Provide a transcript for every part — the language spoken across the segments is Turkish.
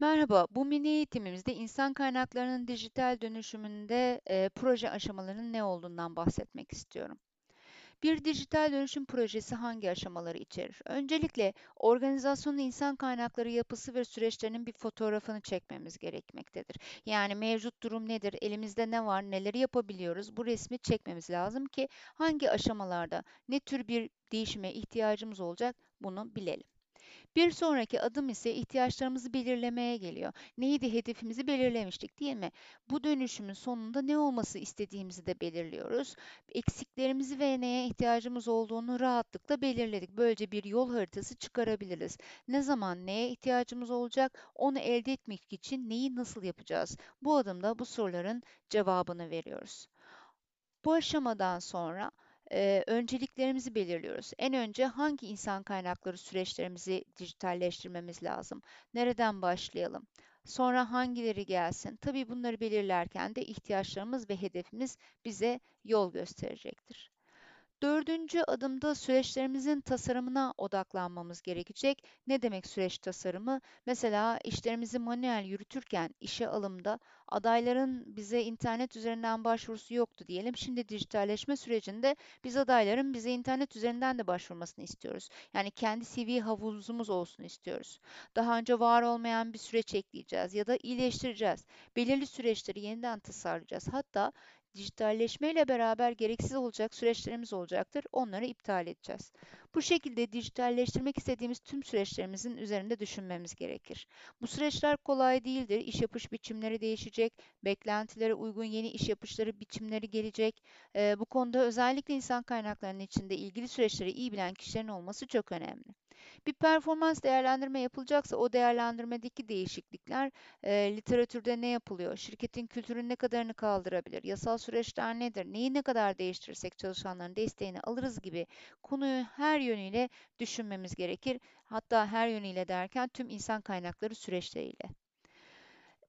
Merhaba, bu mini eğitimimizde insan kaynaklarının dijital dönüşümünde e, proje aşamalarının ne olduğundan bahsetmek istiyorum. Bir dijital dönüşüm projesi hangi aşamaları içerir? Öncelikle organizasyonun insan kaynakları yapısı ve süreçlerinin bir fotoğrafını çekmemiz gerekmektedir. Yani mevcut durum nedir, elimizde ne var, neleri yapabiliyoruz, bu resmi çekmemiz lazım ki hangi aşamalarda ne tür bir değişime ihtiyacımız olacak bunu bilelim. Bir sonraki adım ise ihtiyaçlarımızı belirlemeye geliyor. Neydi hedefimizi belirlemiştik, değil mi? Bu dönüşümün sonunda ne olması istediğimizi de belirliyoruz. Eksiklerimizi ve neye ihtiyacımız olduğunu rahatlıkla belirledik. Böylece bir yol haritası çıkarabiliriz. Ne zaman neye ihtiyacımız olacak, onu elde etmek için neyi nasıl yapacağız? Bu adımda bu soruların cevabını veriyoruz. Bu aşamadan sonra e, önceliklerimizi belirliyoruz. En önce hangi insan kaynakları süreçlerimizi dijitalleştirmemiz lazım? Nereden başlayalım? Sonra hangileri gelsin? Tabii bunları belirlerken de ihtiyaçlarımız ve hedefimiz bize yol gösterecektir. Dördüncü adımda süreçlerimizin tasarımına odaklanmamız gerekecek. Ne demek süreç tasarımı? Mesela işlerimizi manuel yürütürken işe alımda adayların bize internet üzerinden başvurusu yoktu diyelim. Şimdi dijitalleşme sürecinde biz adayların bize internet üzerinden de başvurmasını istiyoruz. Yani kendi CV havuzumuz olsun istiyoruz. Daha önce var olmayan bir süreç ekleyeceğiz ya da iyileştireceğiz. Belirli süreçleri yeniden tasarlayacağız. Hatta dijitalleşmeyle beraber gereksiz olacak süreçlerimiz olacaktır. Onları iptal edeceğiz. Bu şekilde dijitalleştirmek istediğimiz tüm süreçlerimizin üzerinde düşünmemiz gerekir. Bu süreçler kolay değildir. İş yapış biçimleri değişecek, beklentilere uygun yeni iş yapışları biçimleri gelecek. Ee, bu konuda özellikle insan kaynaklarının içinde ilgili süreçleri iyi bilen kişilerin olması çok önemli. Bir performans değerlendirme yapılacaksa o değerlendirmedeki değişiklikler e, literatürde ne yapılıyor, şirketin kültürün ne kadarını kaldırabilir, yasal süreçler nedir, neyi ne kadar değiştirirsek çalışanların desteğini alırız gibi konuyu her yönüyle düşünmemiz gerekir. Hatta her yönüyle derken tüm insan kaynakları süreçleriyle.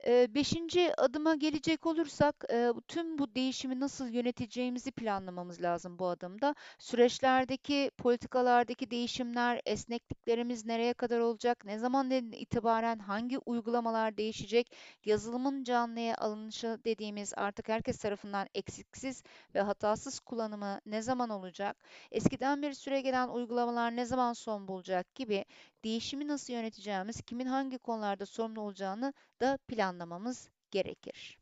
Beşinci adıma gelecek olursak, tüm bu değişimi nasıl yöneteceğimizi planlamamız lazım bu adımda. Süreçlerdeki, politikalardaki değişimler, esnekliklerimiz nereye kadar olacak, ne zaman itibaren hangi uygulamalar değişecek, yazılımın canlıya alınışı dediğimiz artık herkes tarafından eksiksiz ve hatasız kullanımı ne zaman olacak, eskiden beri süregelen uygulamalar ne zaman son bulacak gibi değişimi nasıl yöneteceğimiz, kimin hangi konularda sorumlu olacağını da planlamamız gerekir.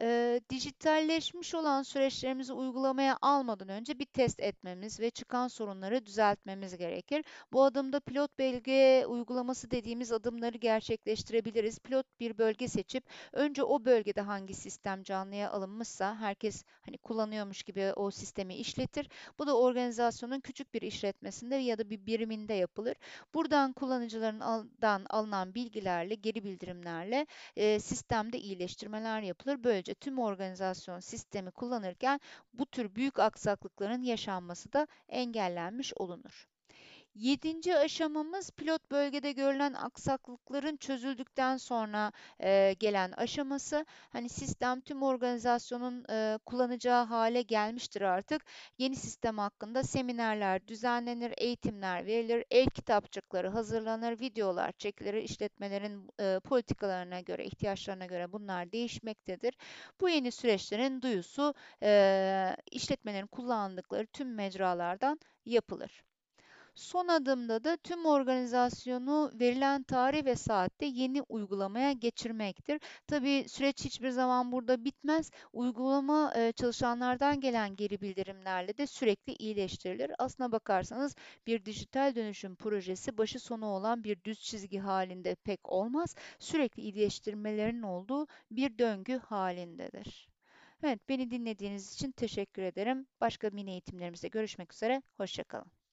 E, dijitalleşmiş olan süreçlerimizi uygulamaya almadan önce bir test etmemiz ve çıkan sorunları düzeltmemiz gerekir. Bu adımda pilot bölge uygulaması dediğimiz adımları gerçekleştirebiliriz. Pilot bir bölge seçip önce o bölgede hangi sistem canlıya alınmışsa herkes hani kullanıyormuş gibi o sistemi işletir. Bu da organizasyonun küçük bir işletmesinde ya da bir biriminde yapılır. Buradan kullanıcılardan alınan bilgilerle, geri bildirimlerle e, sistemde iyileştirmeler yapılır. Böylece Böylece tüm organizasyon sistemi kullanırken bu tür büyük aksaklıkların yaşanması da engellenmiş olunur. Yedinci aşamamız pilot bölgede görülen aksaklıkların çözüldükten sonra e, gelen aşaması. Hani sistem tüm organizasyonun e, kullanacağı hale gelmiştir artık. Yeni sistem hakkında seminerler düzenlenir, eğitimler verilir, el kitapçıkları hazırlanır, videolar çekilir, işletmelerin e, politikalarına göre, ihtiyaçlarına göre bunlar değişmektedir. Bu yeni süreçlerin duyusu e, işletmelerin kullandıkları tüm mecralardan yapılır. Son adımda da tüm organizasyonu verilen tarih ve saatte yeni uygulamaya geçirmektir. Tabii süreç hiçbir zaman burada bitmez. Uygulama e, çalışanlardan gelen geri bildirimlerle de sürekli iyileştirilir. Aslına bakarsanız bir dijital dönüşüm projesi başı sonu olan bir düz çizgi halinde pek olmaz. Sürekli iyileştirmelerin olduğu bir döngü halindedir. Evet, beni dinlediğiniz için teşekkür ederim. Başka mini eğitimlerimizde görüşmek üzere. Hoşçakalın.